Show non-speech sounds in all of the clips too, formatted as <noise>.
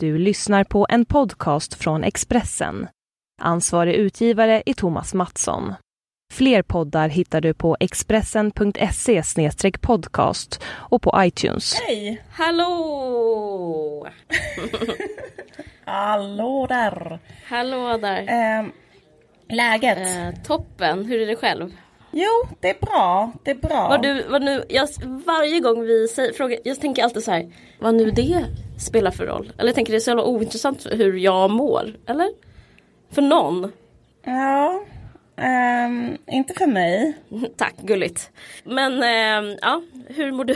Du lyssnar på en podcast från Expressen. Ansvarig utgivare är Thomas Mattsson. Fler poddar hittar du på expressen.se podcast och på iTunes. Hej! Hallå! <laughs> Hallå där! Hallå där. Eh, läget? Eh, toppen, hur är det själv? Jo, det är bra. Det är bra. Vad du, vad nu, jag, varje gång vi säger, frågar, jag tänker alltid så här, vad nu det spelar för roll? Eller jag tänker det är så jävla ointressant hur jag mår, eller? För någon. Ja, ehm, inte för mig. <laughs> Tack, gulligt. Men ehm, ja, hur mår du?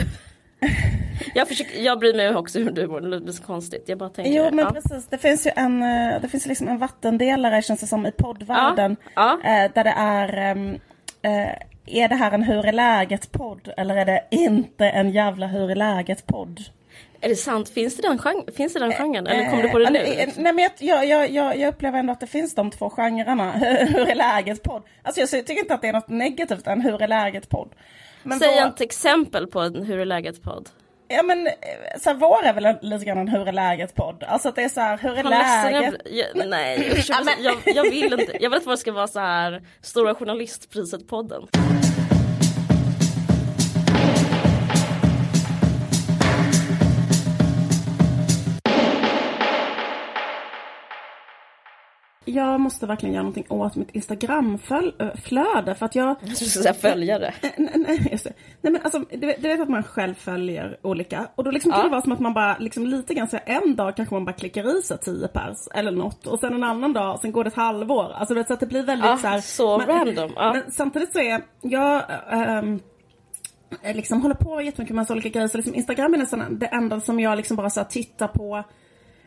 <laughs> jag, försöker, jag bryr mig också hur du mår, det låter så konstigt. Jag bara tänker, Jo, men ja. precis. Det finns ju en, eh, det finns liksom en vattendelare känns det som i poddvärlden. Ja, eh, Där det är, ehm, eh, är det här en hur är läget-podd eller är det inte en jävla hur är läget-podd? Är det sant? Finns det den, genre, finns det den genren? Eller kom du på det nu? Eh, eh, Nej men jag, jag, jag, jag upplever ändå att det finns de två genrerna. <laughs> hur är läget podd? Alltså jag tycker inte att det är något negativt än hur är läget podd. Men Säg vår, ett exempel på en Hur är läget-podd. Ja men eh, så här, vår är väl lite grann en hur är läget podd. Alltså att det är så här, hur är läget? jag, nej, jag, <laughs> jag, jag vill inte. Jag vill att det ska vara så här Stora Journalistpriset-podden. Jag måste verkligen göra någonting åt mitt Instagramflöde för att jag Jag skulle säga följare. Nej, nej, just det. nej men alltså, du, vet- du vet att man själv följer olika och då liksom kan Ja. det vara som att man bara liksom lite grann så en dag kanske man bara klickar i sig 10 pers eller något och sen en annan dag, sen går det ett halvår. Alltså vet så att det blir väldigt Ja, så här, så random, ja. Men samtidigt så är jag jag liksom håller på jättemycket med massa olika grejer så liksom Instagram är nästan det enda som jag liksom bara så tittar på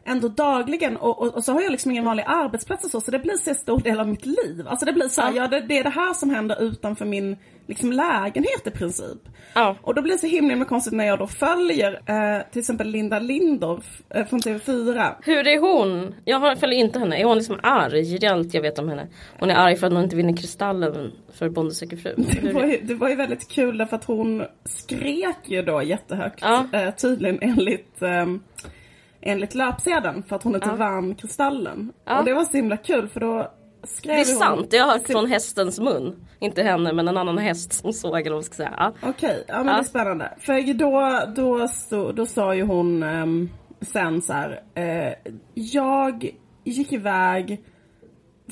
ändå dagligen och, och, och så har jag liksom ingen vanlig arbetsplats och så, så det blir så stor del av mitt liv. Alltså det blir så här, ja, det, det är det här som händer utanför min liksom, lägenhet i princip. Ja. Och då blir det så himla, himla konstigt när jag då följer eh, till exempel Linda Lindorff eh, från TV4. Hur är hon? Jag följer inte henne. Är hon liksom arg? Det är allt jag vet om henne. Hon är arg för att hon inte vinner Kristallen för Bonde söker fru. <laughs> Det var, ju, det var ju väldigt kul därför att hon skrek ju då jättehögt. Ja. Eh, tydligen enligt, ehm, enligt löpsedeln för att hon inte Ja. vann Kristallen. Ja. Och det var så himla kul för då skrev Det är hon... sant, det har hört från hästens mun. Inte henne men en annan häst som såg eller vad man ska säga. Ja. Okej, ja men det är spännande. För då, då, så, då sa ju hon ehm, sen så här. Eh, jag gick iväg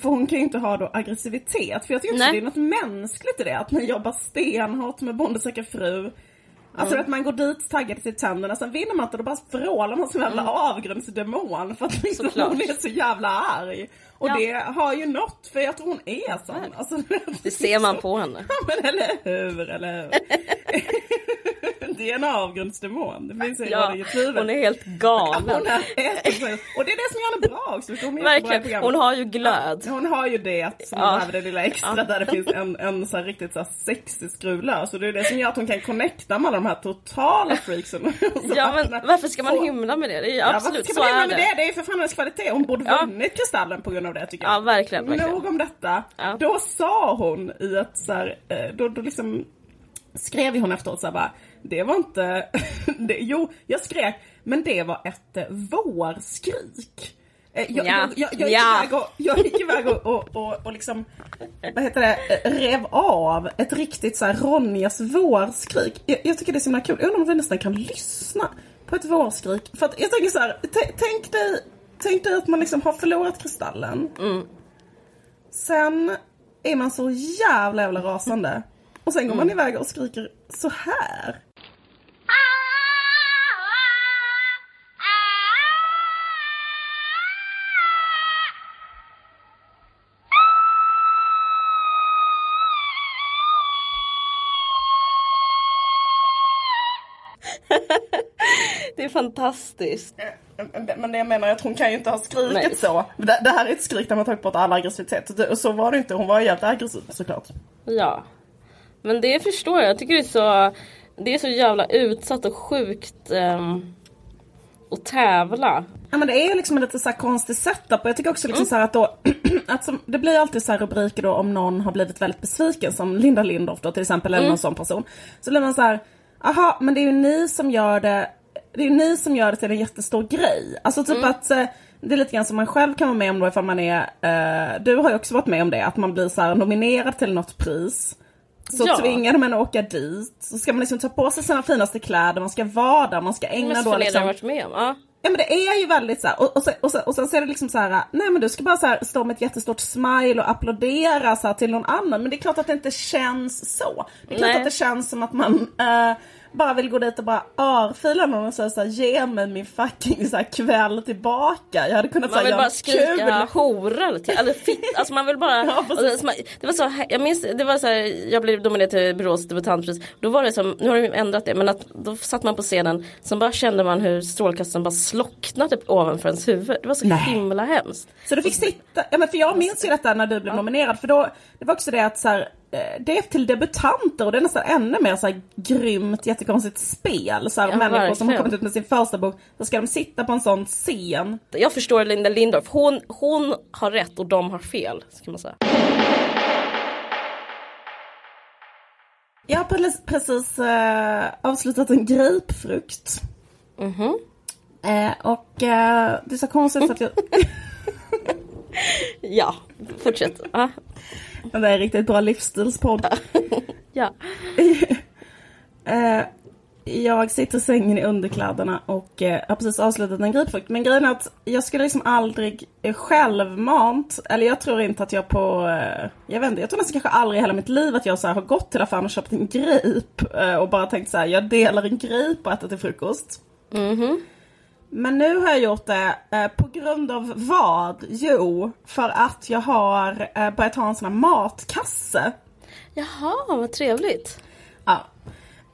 för hon kan ju inte ha då aggressivitet. För jag tycker Nej. det är något mänskligt i det. Att man jobbar stenhårt med Bonde söker fru. Alltså att man går dit taggad till tänderna, sen vinner man inte, då bara vrålar man som en jävla avgrundsdemon för att liksom Såklart. hon är så jävla arg. Och Ja. det har ju nått, för jag tror hon är sån. Alltså, Det ser man på henne. Ja men eller hur, eller hur. <laughs> det är en avgrundsdemon, det finns Ja, ja, hon är helt Ja, galen. hon är. Och det är det som gör henne bra också. Hon, Verkligen, hon har ju glöd. Hon har ju det som Ja. behöver det lilla extra där det finns en, en så riktigt så här sexig skruvlös. Och det är det som gör att hon kan connecta med alla de här totala freaksen. <laughs> Ja men varför ska man hymla med det? Det är ju Ja, absolut, varför ska man med det. det? Det är för fan hennes kvalitet. Hon borde Ja. vunnit Kristallen på grund av det tycker jag. Ja verkligen, verkligen. Nog om detta. Ja. Då sa hon i ett så här, eh, då, då liksom skrev hon efteråt så här bara, det var inte, <laughs> det, jo jag skrek, men det var ett eh, vårskrik. Eh, Jag, Ja. jag, jag, jag, Ja. gick iväg och, jag gick iväg och, och, och, och liksom, vad heter det, rev av ett riktigt så här Ronjas vårskrik. Jag, jag tycker det är så himla kul, jag undrar om vi nästan kan lyssna på ett vårskrik. För att jag tänker så här, tänk dig, tänk dig att man liksom har förlorat Kristallen. Sen är man så jävla jävla rasande. Och sen går man iväg och skriker så här. <laughs> Det är fantastiskt. Men det jag menar är att hon kan ju inte ha skrikit Nej. så. Det, det här är ett skrik där man tagit bort all aggressivitet. Det- Och så var det inte, hon var ju jävligt aggressiv såklart. Ja. Men det förstår jag. Jag tycker det är så, det är så jävla utsatt och sjukt um, att tävla. Ja men det är ju liksom en lite så här konstig setup och jag tycker också liksom så här att då <clears throat> att som, Det blir alltid så här rubriker då om någon har blivit väldigt besviken som Linda Lindorff då till exempel eller någon sån person. Så blir man så här, aha men det är ju ni som gör det det är ni som gör det till en jättestor grej. Alltså typ att eh, det är lite grann som man själv kan vara med om då ifall man är, eh, du har ju också varit med om det, att man blir så här nominerad till något pris. Så Ja. tvingar man att åka dit, så ska man liksom ta på sig sina finaste kläder, man ska vara där, man ska ägna då liksom jag varit med om. Ja. Ja men det är ju väldigt så här, och, och, sen, och, sen, och sen så är det liksom så här, nej men du ska bara så här, stå med ett jättestort smile och applådera så här, till någon annan. Men det är klart att det inte känns så. Det är klart Nej. att det känns som att man eh, bara vill gå dit och bara örfila någon och säga så här, ge mig min fucking så här, kväll tillbaka. Jag hade kunnat Man säga vill göra bara skrika kul. hora till, eller fitt, alltså man vill bara <laughs> Ja, precis. det, var så, jag minns, det var så här, jag blev nominerad till Borås debutantpris Då var det som, nu har de ändrat det men att då satt man på scenen Sen bara kände man hur strålkastaren bara slocknade typ ovanför ens huvud Det var så Nej. himla hemskt Så du fick sitta, ja men för jag minns ju detta när du blev nominerad för då, det var också det att så här, det är till debutanter och det är nästan ännu mer så här grymt, jättekonstigt spel. Så här, Ja, människor som har verkligen. kommit ut med sin första bok, så ska de sitta på en sån scen. Jag förstår Linda Lindorff, hon, hon har rätt och de har fel ska man säga Jag har precis, eh, avslutat en grapefrukt. Mhm. Eh, och eh, det är så konstigt så att jag, <laughs> Ja, fortsätt det är en riktigt bra livsstilspodd. <laughs> ja. <laughs> Eh, jag sitter i sängen i underkläderna och eh, har precis avslutat en grapefrukt. Men grejen är att jag skulle liksom aldrig eh, självmant, eller jag tror inte att jag på, eh, jag vet inte, jag tror nästan kanske aldrig i hela mitt liv att jag så har gått till affären och köpt en grape och bara tänkt så här, jag delar en grape och äter till frukost. Men nu har jag gjort det eh, på grund av vad? Jo, för att jag har eh, börjat ha en sån här matkasse. Jaha, vad trevligt Ja.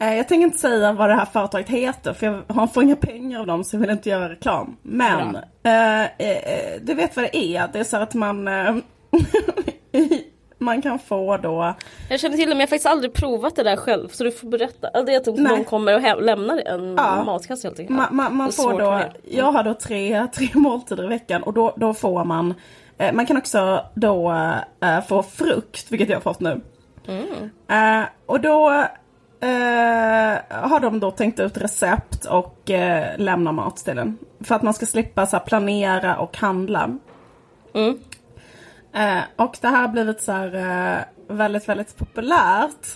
Eh, Jag tänker inte säga vad det här företaget heter för jag har- får inga pengar av dem så jag vill inte göra reklam. Men eh, eh, du vet vad det är. Det är så att man eh, <laughs> man kan få då Jag känner till det men jag har faktiskt aldrig provat det där själv så du får berätta. Alltså, det är att Nej. någon kommer och lämnar en Ja. matkasse helt enkelt. Man, man, man får då, jag har då tre, <laughs> tre måltider i veckan och då, då får man, eh, man kan också då eh, få frukt, vilket jag har fått nu. Eh, och då eh, har de då tänkt ut recept och eh, lämna mat till en. För att man ska slippa så planera och handla. Mm. Eh, och det här har blivit så här, eh, väldigt, väldigt populärt.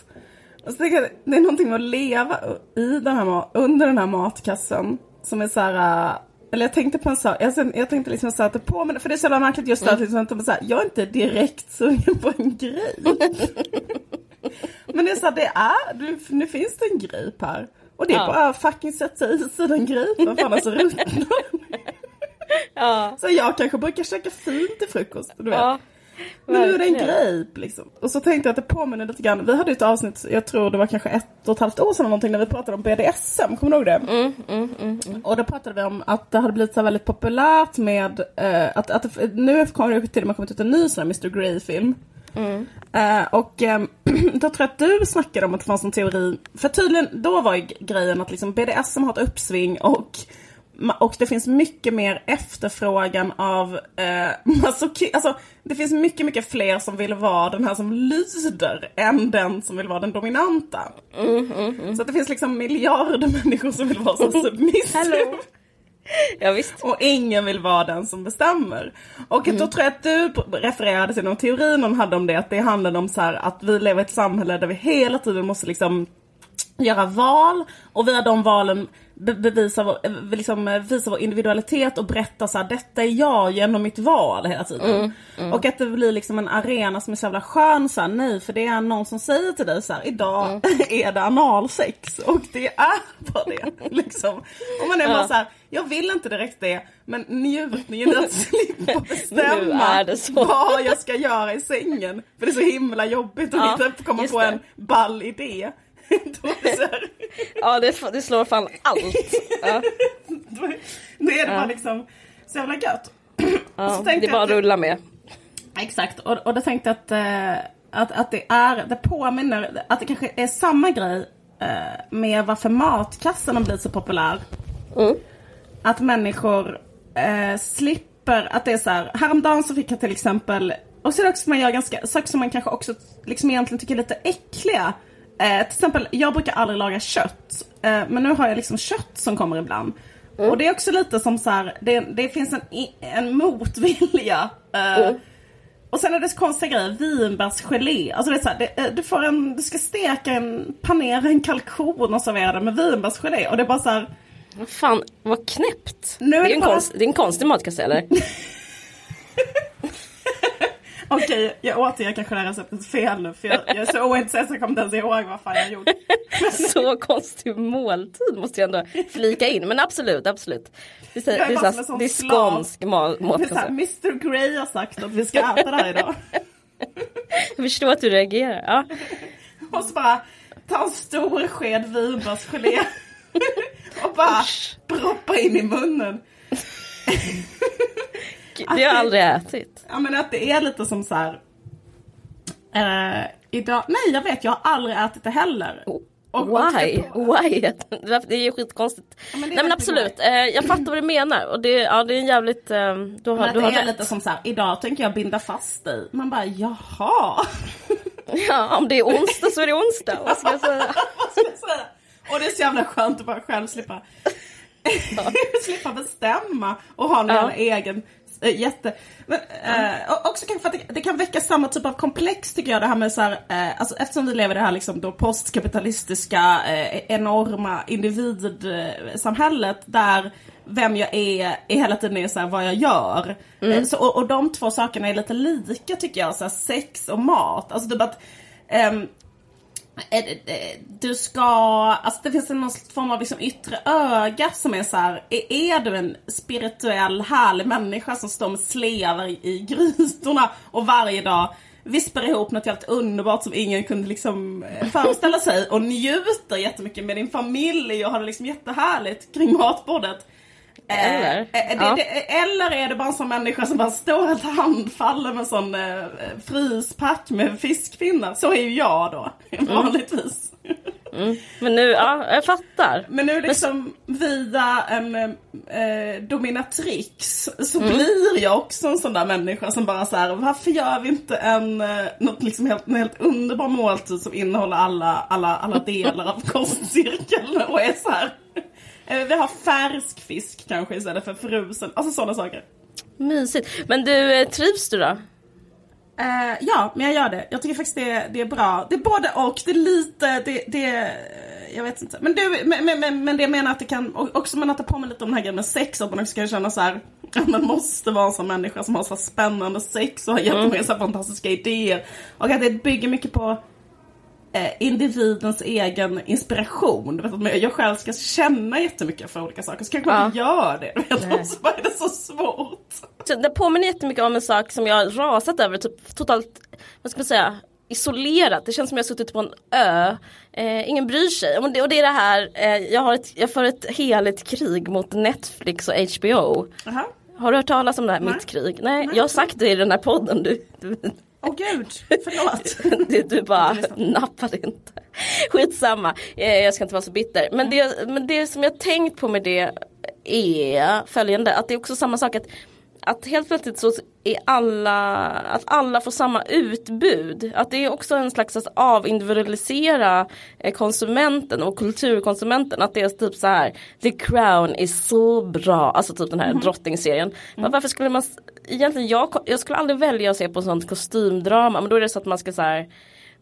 Och så jag, det är någonting med att leva i den här, under den här matkassen. Som är så här, eh, eller jag tänkte på en sak, jag, jag tänkte liksom så att det påminner, för det är så jävla märkligt just att liksom, att de så här, jag är inte direkt sugen på en grej. <laughs> Men det är så här, det är, du, nu finns det en grape här. Och det är Ja. bara fucking sätta i sig den grapen, för annars ruttnar. <laughs> Ja, Så jag kanske brukar käka fint till frukost, du vet. ja. Men nu är det en grape liksom. Och så tänkte jag att det påminner lite grann. Vi hade ju ett avsnitt, jag tror det var kanske ett och ett halvt år sedan någonting, när vi pratade om BDSM. Kommer du ihåg det? Mm, Och då pratade vi om att det hade blivit så väldigt populärt med eh, att, att nu har det till och med kommit ut en ny sån här Mr Grey-film. Eh, och eh, <clears throat> då tror jag att du snackade om att det fanns en teori, för tydligen då var ju grejen att liksom BDSM har ett uppsving och och det finns mycket mer efterfrågan av eh, <laughs> masochi- alltså det finns mycket, mycket fler som vill vara den här som lyder än den som vill vara den dominanta. Så att det finns liksom miljarder <laughs> människor som vill vara så <laughs> submissive. Ja, visst. Och ingen vill vara den som bestämmer. Och då tror jag att du refererade till någon teori någon hade om det. Att det handlade om så här att vi lever i ett samhälle där vi hela tiden måste liksom göra val. Och via de valen bevisa vår, eh, liksom, eh, visa vår individualitet och berätta så här, detta är jag genom mitt val hela tiden. Och att det blir liksom en arena som är så jävla skön så här, nej för det är någon som säger till dig så här, idag <laughs> är det analsex. Och det är bara det. <laughs> Liksom. Och man är bara Ja. så här, jag vill inte direkt det, men njutningen <laughs> att slippa bestämma vad jag ska göra i sängen. För det är så himla jobbigt att Ja, komma på det. en ball idé. <laughs> Ja, det, det slår fan allt. <laughs> Ja, då, då är det bara liksom så jävla gött. <clears throat> ja, det är bara att rulla med. Exakt, och, och då tänkte att, eh, att, att det är, det påminner, att det kanske är samma grej eh, med varför matkassen har blivit så populär. Mm. Att människor eh, slipper, att det är så här, häromdagen så fick jag till exempel, och så är det också man gör ganska, saker som man kanske också liksom egentligen tycker är lite äckliga. Eh, till exempel, jag brukar aldrig laga kött. Eh, men nu har jag liksom kött som kommer ibland. Och det är också lite som så här, det, det finns en, en motvilja. eh, Och sen är det så konstiga grejer, vinbärsgelé. Alltså det är så här, det, eh, du, får en, du ska steka en, panera en kalkon och servera den med vinbärsgelé. Och det är bara så här, Vad fan, vad knäppt. Nu är det, är en bara- konst, det är en konstig matkasse eller? <laughs> okej jag återger kanske det här receptet fel nu. För jag, jag är så ointresserad så jag kommer inte ens ihåg vad fan jag gjorde. <laughs> Så konstig måltid måste jag ändå flika in. Men absolut, absolut. Det är, Jag är det är, skånsk ma- Det är så här, matkasse. Mr Grey har sagt att vi ska äta det här idag. <laughs> Jag förstår att du reagerar. Ja. Och så bara ta en stor sked vinbärsgelé. <laughs> och bara proppa in i munnen. Det har jag aldrig ätit. Ja men att det är lite som så här. Eh, idag, nej jag vet jag har aldrig ätit det heller. Och- och Why? på- Why? <laughs> Det är ju skitkonstigt. Ja, men är Nej men absolut, eh, jag fattar vad du menar. Och det, ja, det är en jävligt... Eh, du har, Men du har det är rätt. lite som så här, idag tänker jag binda fast dig. Man bara jaha. <laughs> Ja, om det är onsdag så är det onsdag. Vad ska jag säga? <laughs> Jag? Och det är så jävla skönt att bara själv slippa slippa bestämma och ha någon Ja. egen jätte... Men, eh, och också kanske för att det, det kan väcka samma typ av komplex tycker jag det här med så här, eh, alltså eftersom vi lever i det här liksom då postkapitalistiska eh, enorma individsamhället där vem jag är, är hela tiden är så här vad jag gör. Eh, Så, och, och de två sakerna är lite lika tycker jag, så här, sex och mat. Alltså typ att Eh, eh, du ska, alltså det finns någon form av liksom yttre öga som är så här. är- är du en spirituell härlig människa som står med slevar i- grytorna och varje dag vispar ihop något helt underbart som ingen kunde liksom eh, föreställa sig och njuter jättemycket med din familj och har det liksom jättehärligt kring matbordet. Eh, Eller? eh, det, Ja. det, eller är det bara en sån människa som bara står helt handfallen med sån eh, fryspack med fiskpinnar? Så är ju jag då, <laughs> vanligtvis. Men nu, ja, jag fattar. Men nu liksom via en eh, dominatrix så Mm. blir jag också en sån där människa som bara så här, varför gör vi inte en, eh, något liksom helt, en helt underbar måltid som innehåller alla, alla, alla delar av <laughs> kostcirkeln och är så här. Eh, Vi har färsk fisk kanske istället för frusen, alltså sådana saker. Mysigt. Men du, eh, trivs du då? Eh, ja, men jag gör det. Jag tycker faktiskt det, det är bra. Det är både och. Det är lite, det, det jag vet inte. Men, du, men, men- men, det jag menar att det kan, också man att det påminner lite om den här grejen med sex, att man också kan känna så här, <laughs> att man måste vara en sån människa som har så spännande sex och har jättemånga så här fantastiska idéer. Och att det bygger mycket på individens egen inspiration. Jag själv ska känna jättemycket för olika saker, så kanske man Ja. inte gör det. Vet, så är det så svårt. Så Det påminner jättemycket om en sak som jag har rasat över, typ totalt, vad ska man säga, isolerat. Det känns som jag suttit på en ö. Eh, ingen bryr sig. Och det, och det är det här, eh, jag, har ett, jag för ett heligt krig mot Netflix och HBO. Jaha. Har du hört talas om det här, Nej. mitt krig? Nej, jag har sagt det i den här podden. Du, du, Åh gud, förlåt. <laughs> det, du bara nappade inte. Skitsamma, eh, jag ska inte vara så bitter. Men det, men det som jag tänkt på med det är följande, att det är också samma sak att att helt plötsligt så är alla, att alla får samma utbud. Att det är också en slags att avindividualisera eh, konsumenten och kulturkonsumenten. Att det är typ så här, The Crown är så bra, alltså typ den här drottningsserien. Men varför skulle man, egentligen jag, jag skulle aldrig välja att se på sånt kostymdrama, men då är det så att man ska så här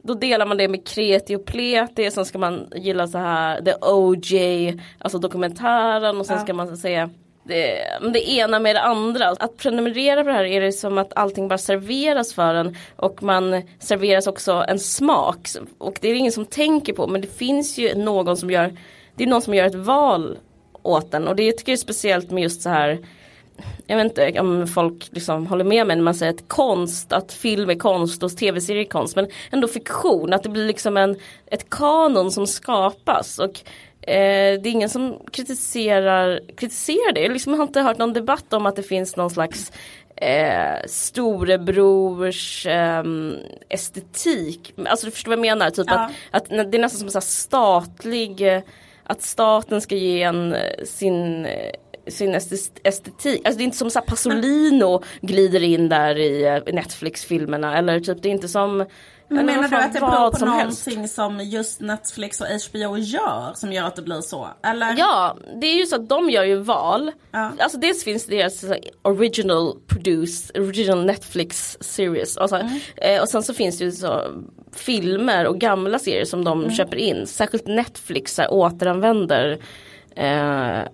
då delar man det med kreti och pleti, sen ska man gilla så här The OJ, alltså dokumentären och sen Ja. ska man säga det, det ena med det andra. Att prenumerera på det här är det som att allting bara serveras för en och man serveras också en smak. Och det är det ingen som tänker på men det finns ju någon som gör Det är någon som gör ett val åt en och det tycker jag är speciellt med just så här jag vet inte om folk liksom håller med mig när man säger att konst, att film är konst och tv-serier är konst. Men ändå fiktion, att det blir liksom en, ett kanon som skapas. Och eh, det är ingen som kritiserar, kritiserar det. Jag liksom har inte hört någon debatt om att det finns någon slags eh, storebrors ehm, estetik. Alltså du förstår vad jag menar? Typ Ja. att, att det är nästan som en här statlig, eh, att staten ska ge en eh, sin eh, sin estetik, alltså det är inte som så Pasolino glider in där i eh, Netflix-filmerna eller typ det är inte som Men menar du att det beror på som helst. någonting som just Netflix och HBO gör som gör att det blir så? Eller? Ja, det är ju så att de gör ju val. Ja. Alltså dels finns det deras så, original produced, original Netflix series. Och, så, Mm. eh, och sen så finns det ju så filmer och gamla serier som de Mm. köper in. Särskilt Netflix här, återanvänder eh, eh,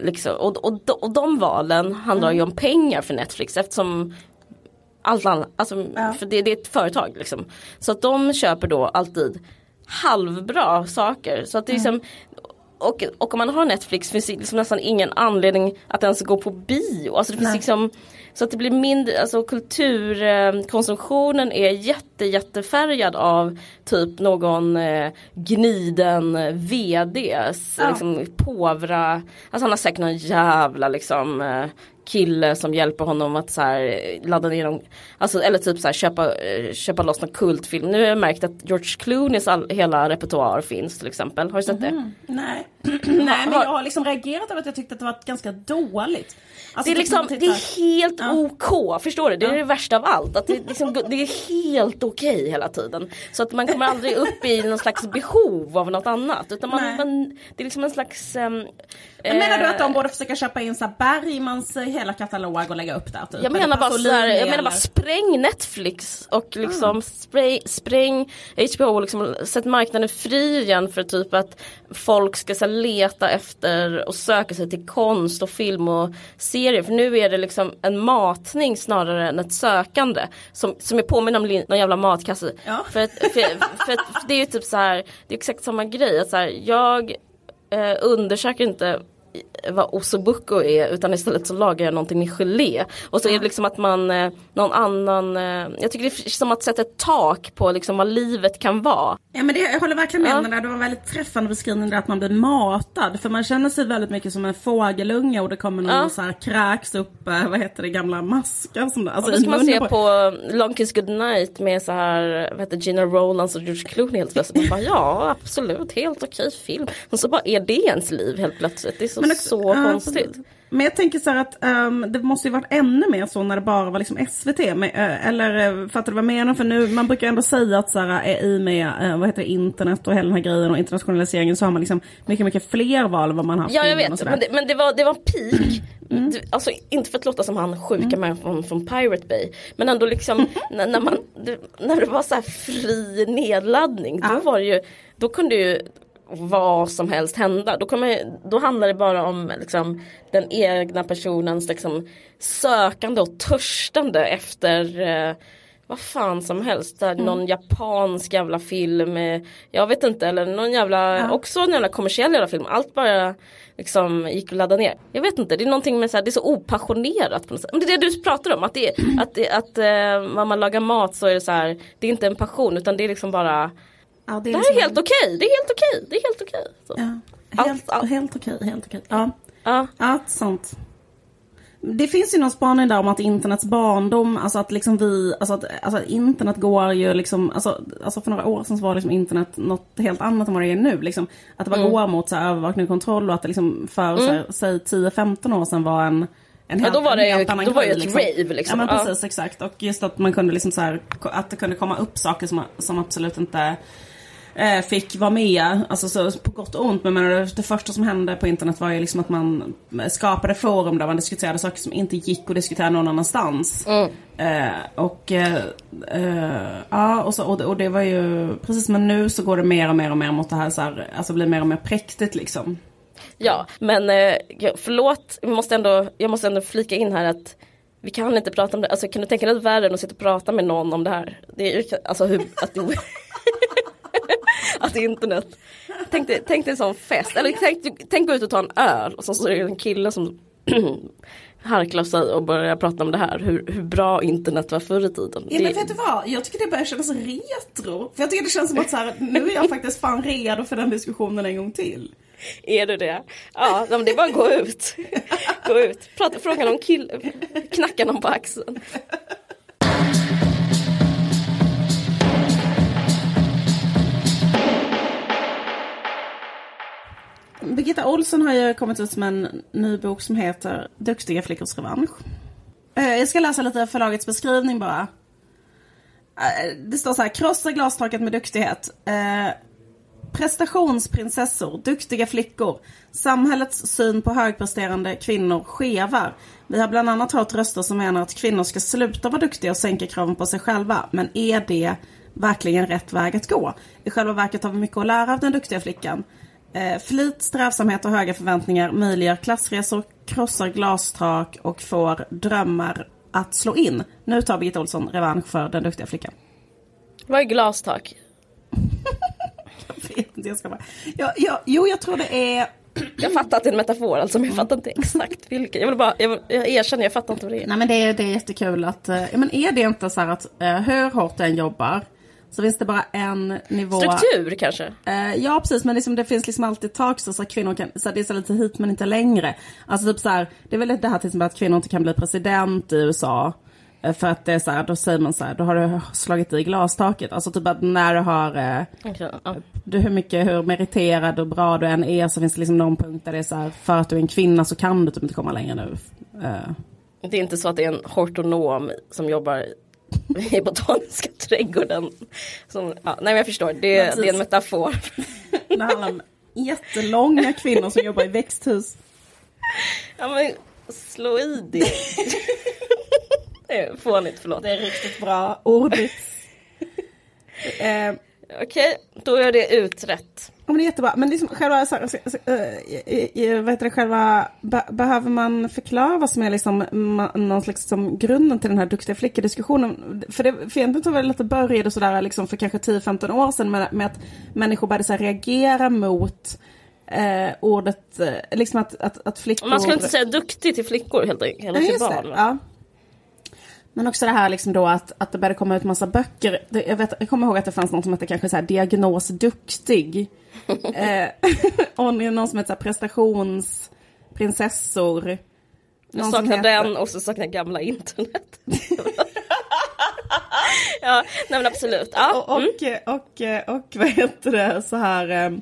liksom, och, och, och de valen handlar Mm. ju om pengar för Netflix eftersom allt annat, alltså, Ja. för det, det är ett företag liksom. Så att de köper då alltid halvbra saker. Så att det är liksom, och, och om man har Netflix finns det liksom nästan ingen anledning att ens gå på bio. Alltså det finns Nej. liksom så att det blir mindre, alltså kulturkonsumtionen är jätte jättefärgad av typ någon eh, gniden VDs Ja. liksom påvra, alltså han har säkert någon jävla liksom eh, kille som hjälper honom att så här, eh, ladda ner dem, alltså, eller typ så här, köpa, eh, köpa loss någon kultfilm. Nu har jag märkt att George Clooneys all, hela repertoar finns till exempel. Har du sett det? Nej. <clears throat> <clears throat> Nej men jag har liksom reagerat över att jag tyckte att det var ganska dåligt. Alltså, Det är, liksom, det är helt Ja. OK, förstår du? Det är det värsta av allt. Att det, liksom, det är helt okej hela tiden. Så att man kommer aldrig upp i någon slags behov av något annat. Utan man, man, det är liksom en slags... ehm, Men menar du eh, att de borde försöka köpa in så här Bergmans eh, hela katalog och lägga upp där? Typ? Jag menar, bara Pasolini så här, jag menar bara spräng Netflix och liksom Ah. spray, spräng HBO och liksom sätt marknaden fri igen för typ att folk ska så leta efter och söka sig till konst och film och serier. För nu är det liksom en matning snarare än ett sökande som, som är påminner om någon jävla matkasse. Ja. För, att, för, för att det är ju typ så här, det är exakt samma grej. Att så här, jag eh, undersöker inte vad ossobuco är utan istället så lagar jag någonting med gelé. Och så är det liksom att man, eh, någon annan, eh, jag tycker det är som att sätta ett tak på liksom vad livet kan vara. Ja men det, jag håller verkligen med Ja. där. Det var väldigt träffande beskrivning där att man blir matad. För man känner sig väldigt mycket som en fågelunge och det kommer någon Ja. och så här kräks upp, vad heter det, gamla maskar som det, alltså Och då ska man se på Long Kiss Goodnight med så här, vad heter Gina Rowlands och George Clooney helt plötsligt. Man bara, ja absolut, helt okej film. Och så bara är det ens liv helt plötsligt. Det är så, Men också- så ja, konstigt. Men jag tänker så här att ehm, det måste ju varit ännu mer så när det bara var liksom SVT. Men, eh, eller uh, fattar du vad jag menar? För nu, man brukar ändå säga att så här, eh, i med eh, vad heter det, internet och hela den här grejen och internationaliseringen så har man liksom mycket, mycket fler val än vad man har haft Ja jag och vet, men det, men det var, det var en peak. Mm. Du- Alltså inte för att låta som han sjuka mm. från, från Pirate Bay. Men ändå liksom <laughs> när, när, man, när det var så här fri nedladdning. Då var det ju, då kunde ju vad som helst hända. Då, kommer, då handlar det bara om liksom, den egna personens liksom, sökande och törstande efter eh, vad fan som helst. Där Mm. Någon japansk jävla film. eh, Jag vet inte. Eller någon jävla, Ja. också en jävla kommersiell jävla film. Allt bara liksom gick att ladda ner. Jag vet inte. Det är någonting med så här, det är så opassionerat på något sätt. Men det är det du pratar om. Att, det, att, det, att eh, när man lagar mat så är det så här. Det är inte en passion utan det är liksom bara. Ja, Det är här liksom- är helt okej. Det är helt okej. Det är helt okej. Så. Ja, Allt- helt, allt. helt okej, helt okej. Ja. Ja. ja, sant. Det finns ju någon spaning där om att internets barndom, alltså att liksom vi, alltså att alltså att internet går ju liksom, alltså, alltså för några år sedan så var liksom internet något helt annat än vad det är nu. Liksom, att det bara Mm. går mot så här, övervakning och kontroll och att det liksom för så här, säg 10-15 år sedan var en en Ja, helt, då var det helt annan då var det ju ett rave, liksom. Ja men Ja. precis, exakt. Och just att man kunde liksom så här, att det kunde komma upp saker som, som absolut inte eh, fick vara med, alltså så, på gott och ont. Men menar, det, första som hände på internet var ju liksom att man skapade forum där man diskuterade saker som inte gick att diskutera någon annanstans. Eh, och eh, eh, ja, och, så, och, det, och det var ju precis men nu så går det mer och mer och mer mot det här så här, alltså blir mer och mer präktigt liksom. Ja, men eh, förlåt, jag måste, ändå, jag måste ändå flika in här att vi kan inte prata om det, alltså kan du tänka dig värre än att sitta och prata med någon om det här? Det är ju- alltså hur, att, det, <laughs> att internet, tänk dig, tänk dig en sån fest, eller tänk, tänk gå ut och ta en öl och så, så är det en kille som <clears throat> harklar sig och börjar prata om det här, hur, hur bra internet var förr i tiden. Ja, Det- men vet du vad? Jag tycker det börjar kännas retro. För jag tycker det känns som att så här, nu är jag faktiskt fan redo för den diskussionen en gång till. Är du det? Ja, det är bara att gå ut. Gå ut. Prata, fråga någon kille, knacka någon på axeln. Birgitta Olsson har ju kommit ut med en ny bok som heter Duktiga flickors revansch. Eh, jag ska läsa lite av förlagets beskrivning bara. Eh, det står så här, krossa glastaket med duktighet. Eh, prestationsprinsessor, duktiga flickor. Samhällets syn på högpresterande kvinnor skevar. Vi har bland annat hört röster som menar att kvinnor ska sluta vara duktiga och sänka kraven på sig själva. Men är det verkligen rätt väg att gå? I själva verket har vi mycket att lära av den duktiga flickan. Eh, flit, strävsamhet och höga förväntningar möjliggör klassresor, krossar glastak och får drömmar att slå in. Nu tar Birgitta Olsson revansch för den duktiga flickan. Vad är glastak? jag vet inte, jag ska bara... Ja, ja, jo, jag tror det är... Jag fattar att det är en metafor alltså, men jag fattar inte exakt vilken. Jag vill bara, jag, jag erkänner, jag fattar inte vad det är. Nej men det är, det är jättekul att, eh, ja men är det inte så här att uh, hur hårt du än jobbar så finns det bara en nivå. Struktur kanske? Uh, ja precis men liksom, det finns liksom alltid tak så, så att kvinnor kan, så det är så lite hit men inte längre. Alltså typ så här, det är väl det här till exempel att kvinnor inte kan bli president i USA. Uh, för att det är så här, då säger man så här, då har du slagit i glastaket. Alltså typ att när du har, uh, okay, ja. du, hur mycket, hur meriterad och bra du än är så finns det liksom någon punkt där det är så här, för att du är en kvinna så kan du typ inte komma längre nu. Det är inte så att det är en hortonom som jobbar i botaniska <laughs> trädgården. Som, ja, nej men jag förstår, det, det är en metafor. Det handlar om jättelånga kvinnor som jobbar i växthus. Ja men slå i det. <laughs> det är fånigt, förlåt. Det är riktigt bra ordigt. <laughs> eh, Okej, då är det utrett. Ja, men det är jättebra. Men liksom själva, så, så, så, äh, vad heter det, själva, be, behöver man förklara vad som är liksom ma, någon slags som grunden till den här duktiga flickor-diskussionen? För, det, för egentligen tror jag att det började sådär liksom för kanske 10-15 år sedan med, med att människor började så reagera mot eh, ordet, eh, liksom att, att, att flickor... Man ska inte säga duktig till flickor helt enkelt, eller till barn. Ja. Men också det här liksom då att, att det började komma ut massa böcker. Det, jag, vet, jag kommer ihåg att det fanns något som hette kanske så här diagnos duktig. <laughs> eh, <laughs> och någon som hette prestationsprinsessor. Jag saknar heter... den och så saknar jag gamla internet. <laughs> ja, nej men absolut. Ja. Och, mm. och, och, och vad heter det så här.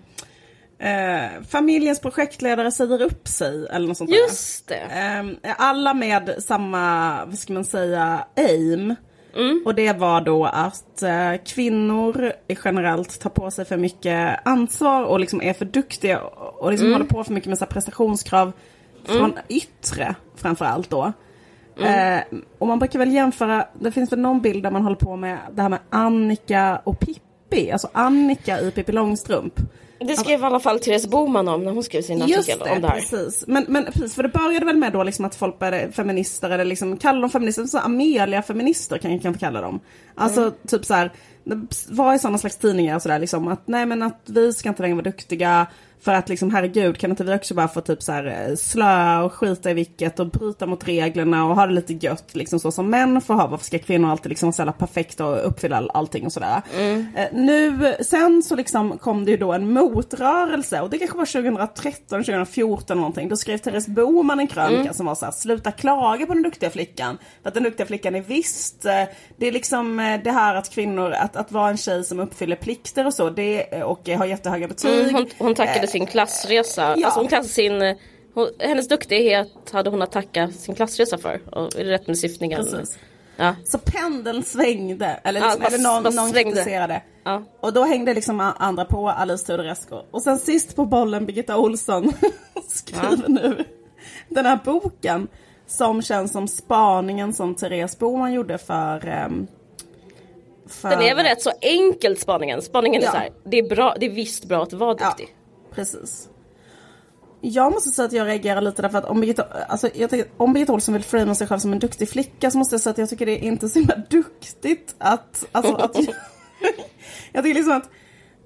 Eh, familjens projektledare säger upp sig eller något sånt Just där. det. Eh, alla med samma, vad ska man säga, aim. Mm. Och det var då att eh, kvinnor generellt tar på sig för mycket ansvar och liksom är för duktiga och liksom mm. håller på för mycket med så prestationskrav från mm. yttre framförallt då. Mm. Eh, och man brukar väl jämföra, det finns väl någon bild där man håller på med det här med Annika och Pippi. Alltså Annika i Pippi Långstrump. Det skrev i alla fall Therese Boman om när hon skrev sin artikel det, om det här. Precis. Men, men precis, för det började väl med då liksom att folk började feminister eller liksom kalla dem feminister, så Amelia-feminister kan jag kanske kalla dem. Alltså mm. typ så här, var i sådana slags tidningar och sådär liksom att nej men att vi ska inte längre vara duktiga, för att liksom herregud kan inte vi också bara få typ så här eh, slöa och skita i vilket och bryta mot reglerna och ha det lite gött liksom så som män får ha. Varför ska kvinnor alltid liksom vara perfekta och uppfylla allting och sådär. Mm. Eh, nu, sen så liksom kom det ju då en motrörelse och det kanske var 2013, 2014 någonting. Då skrev Therese Boman en krönika mm. som var så här, sluta klaga på den duktiga flickan. För att den duktiga flickan är visst, eh, det är liksom det här att kvinnor, att, att vara en tjej som uppfyller plikter och så, det, och har jättehöga betyg. Mm, hon, hon tackade sin klassresa. Ja. Alltså hon klassade sin, hon, hennes duktighet hade hon att tacka sin klassresa för. Och, rätt med syftningen? Precis. Ja. Så pendeln svängde, eller, liksom, ja, eller någon, någon kritiserade. Ja. Och då hängde liksom andra på Alice Teodorescu. Och sen sist på bollen Birgitta Olsson <laughs> skriver nu den här boken. Som känns som spaningen som Therese Boman gjorde för um, för... Den är väl rätt så enkel spaningen. Spaningen är så här, det är, bra, det är visst bra att vara duktig. Precis. Jag måste säga att jag reagerar lite därför att om Birgitta, alltså jag tänker, om Birgitta Olsson vill framea sig själv som en duktig flicka så måste jag säga att jag tycker det är inte så himla duktigt att, alltså att <laughs> <laughs> jag tycker liksom att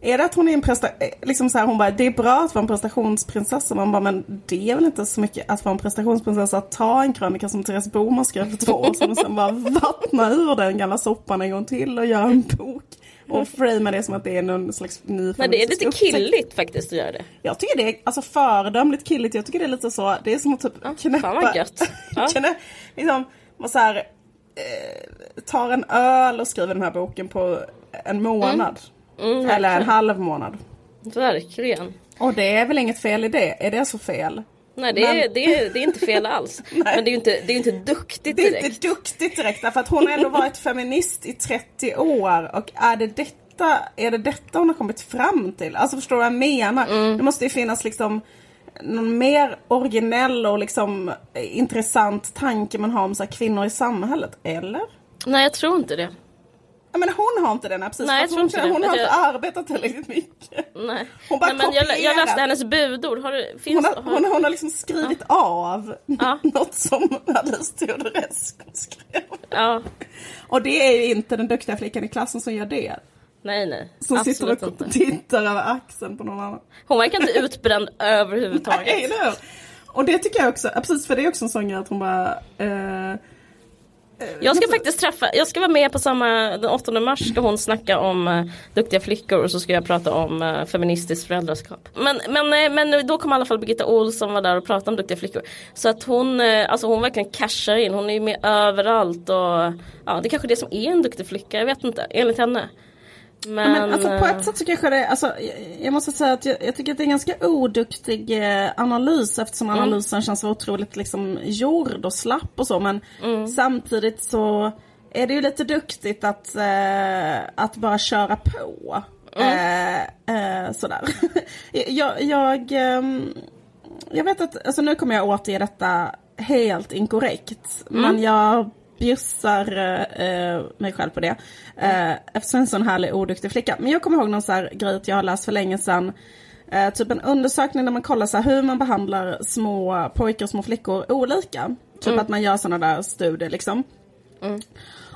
är det att hon är en presta liksom så här, hon bara, det är bra att vara en prestationsprinsessa. Man bara, men det är väl inte så mycket att vara en prestationsprinsessa att ta en krönika som Therese Boman skrev för två år sedan och sen bara vattna ur den gamla soppan en gång till och göra en bok. Och framea det som att det är någon slags ny Men det är lite killigt faktiskt att göra det. Jag tycker det är alltså föredömligt killigt. Jag tycker det är lite så, det är som att typ ja, knäppa. Fan vad gött. <laughs> Ja. knä, liksom, så här, eh, tar en öl och skriver den här boken på en månad. Mm. Mm, Eller en halv månad. Verkligen. Och det är väl inget fel i det? Är det så fel? Nej det är, Men- det, är, det är inte fel alls. <laughs> Men det är ju inte, det är inte duktigt Det är direkt. inte duktigt direkt därför att hon har ändå varit feminist i 30 år och är det detta, är det detta hon har kommit fram till? Alltså förstår du vad jag menar? Mm. Det måste ju finnas liksom någon mer originell och liksom intressant tanke man har om så här, kvinnor i samhället, eller? Nej jag tror inte det. Ja, men hon har inte den här precis. Nej, jag för tror hon, inte det. hon har Jag- inte arbetat tillräckligt mycket. Nej. Hon bara Nej men jag, jag läste hennes budord. Har du, Hon finns, har, hon, hon har liksom skrivit av Ja. <laughs> något som Alice Teodorescu skrev. Ja. Och det är ju inte den duktiga flickan i klassen som gör det. Nej nej. Som sitter Absolut och inte. tittar över axeln på någon annan. Hon verkar inte utbränd <laughs> Nej, överhuvudtaget. eller hur? Och det tycker jag också, ja, precis för det är också en sån grej att hon bara eh, jag ska faktiskt träffa, jag ska vara med på samma, den 8 mars ska hon snacka om uh, duktiga flickor och så ska jag prata om eh, uh, feministiskt föräldraskap. Men, men, eh, men då kom i alla fall Birgitta Olsson var där och pratade om duktiga flickor. Så att hon, uh, alltså hon verkligen cashar in, hon är ju med överallt och ja det är kanske det som är en duktig flicka, jag vet inte, enligt henne. Men, Men alltså på ett sätt så kanske det, alltså, jag- jag måste säga att jag, jag tycker att det är en ganska oduktig eh, analys eftersom Mm. analysen känns så otroligt liksom gjord och slapp och så men Mm. samtidigt så är det ju lite duktigt att, eh, att bara köra på. Mm. Eh, eh, sådär. <laughs> jag, jag, ehm, jag vet att, alltså nu kommer jag återge detta helt inkorrekt. Mm. Men jag bjussar eh, mig själv på det. Eh, eftersom jag är en sån härlig oduktig flicka. Men jag kommer ihåg någon så här grej jag har läst för länge sedan. Eh, typ en undersökning där man kollar så här, hur man behandlar små pojkar och små flickor olika. Typ att man gör såna där studier liksom.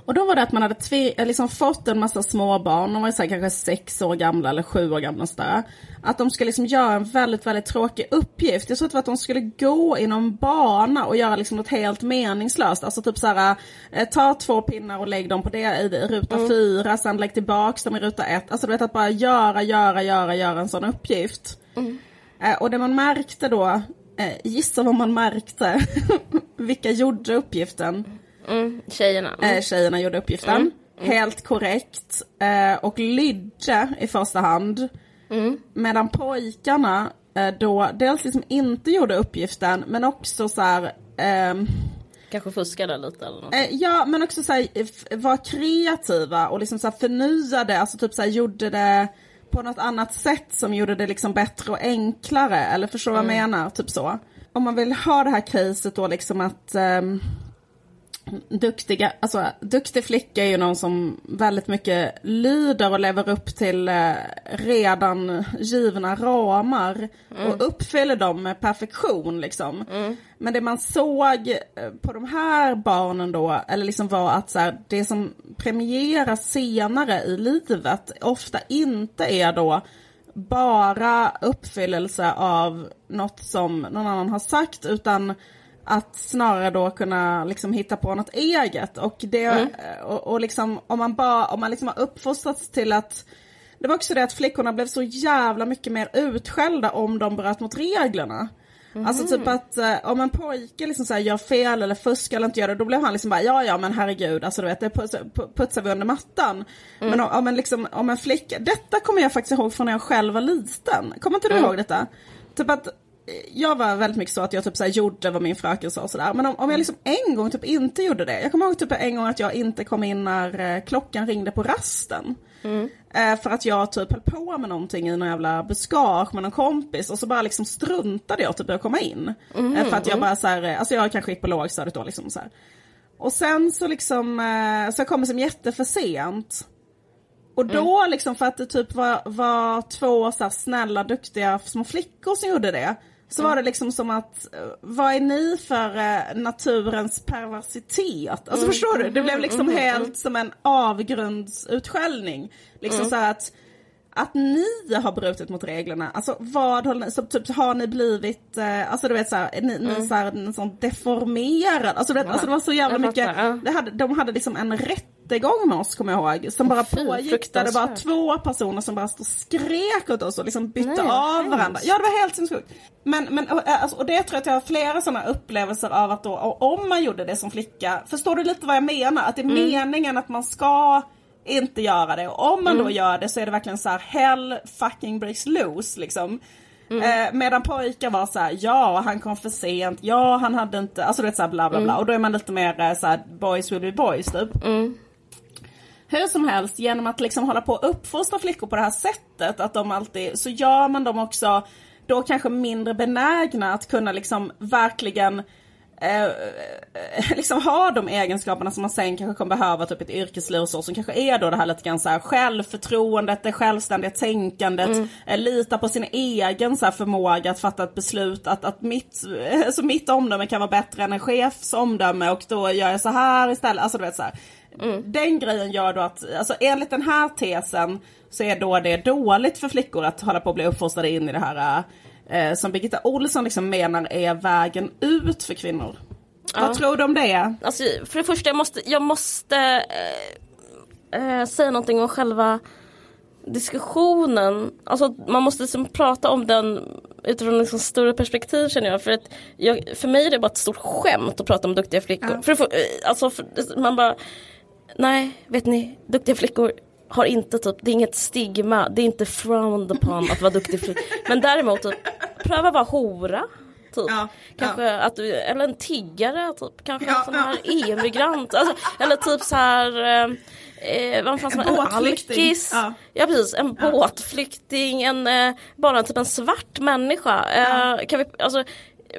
Och då var det att man hade tve, eh, liksom fått en massa små barn, de var så här kanske sex år gamla eller sju år gamla sådär. Att de skulle liksom göra en väldigt, väldigt tråkig uppgift. Jag tror att det var att de skulle gå i någon bana och göra liksom något helt meningslöst. Alltså typ såhär, eh, ta två pinnar och lägg dem på det i ruta fyra, sen lägg tillbaks dem i ruta ett. Alltså du vet att bara göra, göra, göra, göra en sån uppgift. Eh, och det man märkte då, eh, gissa vad man märkte, <laughs> vilka gjorde uppgiften? Mm, tjejerna. Mm. Eh, tjejerna gjorde uppgiften. Helt korrekt. Eh, och lydde i första hand. Medan pojkarna eh, då dels liksom inte gjorde uppgiften men också så här, ehm, Kanske fuskade lite eller något. eh, ja men också så här, var kreativa och liksom så här förnyade, alltså typ så här gjorde det på något annat sätt som gjorde det liksom bättre och enklare. Eller förstår vad jag menar? Typ så. Om man vill ha det här caset då liksom att ehm, duktiga, alltså duktig flicka är ju någon som väldigt mycket lyder och lever upp till eh, redan givna ramar och uppfyller dem med perfektion liksom. Men det man såg eh, på de här barnen då, eller liksom var att så här, det som premieras senare i livet ofta inte är då bara uppfyllelse av något som någon annan har sagt utan att snarare då kunna liksom hitta på något eget och det och, och liksom om man bara, om man liksom har uppfostrats till att det var också det att flickorna blev så jävla mycket mer utskällda om de bröt mot reglerna. Alltså typ att eh, om en pojke liksom så här gör fel eller fuskar eller inte gör det, då blev han liksom bara ja ja men herregud, alltså du vet det puts, pu- putsar vi under mattan. Men om, om, en liksom, om en flicka, detta kommer jag faktiskt ihåg från när jag själv var liten. Kommer inte du ihåg detta? Typ att jag var väldigt mycket så att jag typ så gjorde vad min fröken sa och sådär. Men om, om jag liksom en gång typ inte gjorde det. Jag kommer ihåg typ en gång att jag inte kom in när eh, klockan ringde på rasten. Eh, för att jag typ höll på med någonting i någon jävla buskage med någon kompis och så bara liksom struntade jag typ i att komma in. Eh, för att jag bara så här, eh, alltså jag kanske gick på lågstadiet då liksom så här. Och sen så liksom, så jag kom liksom jätteför sent. Och då liksom för att det typ var, var två så här snälla duktiga små flickor som gjorde det. Så var det liksom som att, eh, vad är ni för eh, naturens perversitet? Alltså förstår du? Det blev liksom helt som en avgrundsutskällning. Liksom så här att att ni har brutit mot reglerna, alltså vad håller ni, så typ har ni blivit, eh, alltså du vet såhär, ni, ni så här, en sån deformerad, alltså, du vet, alltså det var så jävla mycket, ja. det hade, de hade liksom en rättegång med oss kommer jag ihåg, som bara fy, pågick där det var två personer som bara stod och skrek åt oss och liksom bytte Nej, av hemskt. varandra. Ja det var helt sinnessjukt. Men, men och, eh, alltså, och det tror jag att jag har flera sådana upplevelser av att då, och om man gjorde det som flicka, förstår du lite vad jag menar? Att det är meningen att man ska inte göra det och om man då gör det så är det verkligen så här hell fucking breaks loose liksom. Eh, medan pojkar var så här, ja han kom för sent, ja han hade inte, alltså du vet såhär bla bla bla. Och då är man lite mer eh, så här, boys will be boys typ. Hur som helst, genom att liksom hålla på och uppfostra flickor på det här sättet, att de alltid, så gör man dem också då kanske mindre benägna att kunna liksom verkligen eh, liksom ha de egenskaperna som man sen kanske kommer behöva typ ett yrkesliv och så, som kanske är då det här lite grann så här självförtroendet, det självständiga tänkandet, mm. eh, lita på sin egen så här, förmåga att fatta ett beslut, att, att mitt, <laughs> alltså mitt omdöme kan vara bättre än en chefs omdöme och då gör jag så här istället, alltså du vet så här. Mm. Den grejen gör då att, alltså enligt den här tesen så är då det dåligt för flickor att hålla på att bli uppfostrade in i det här eh, som Birgitta Olsson liksom menar är vägen ut för kvinnor. Ja. Vad tror du om det? Alltså, för det första, jag måste, jag måste eh, eh, säga någonting om själva diskussionen. Alltså man måste liksom prata om den utifrån liksom större perspektiv känner jag. För, att jag, för mig är det bara ett stort skämt att prata om duktiga flickor. Ja. För, för, eh, alltså, för, man bara Nej, vet ni, duktiga flickor har inte typ, det är inget stigma, det är inte frowned upon att vara duktig flicka. Men däremot, typ, pröva vara hora. Typ. Ja, kanske ja. att du, eller en tiggare, typ. kanske ja, en sån här EU-migrant. Alltså, eller typ så här eh, eh vad fan en, en alkis. Ja. precis, en båtflykting, en, eh, bara typ en svart människa. Eh, kan vi, alltså,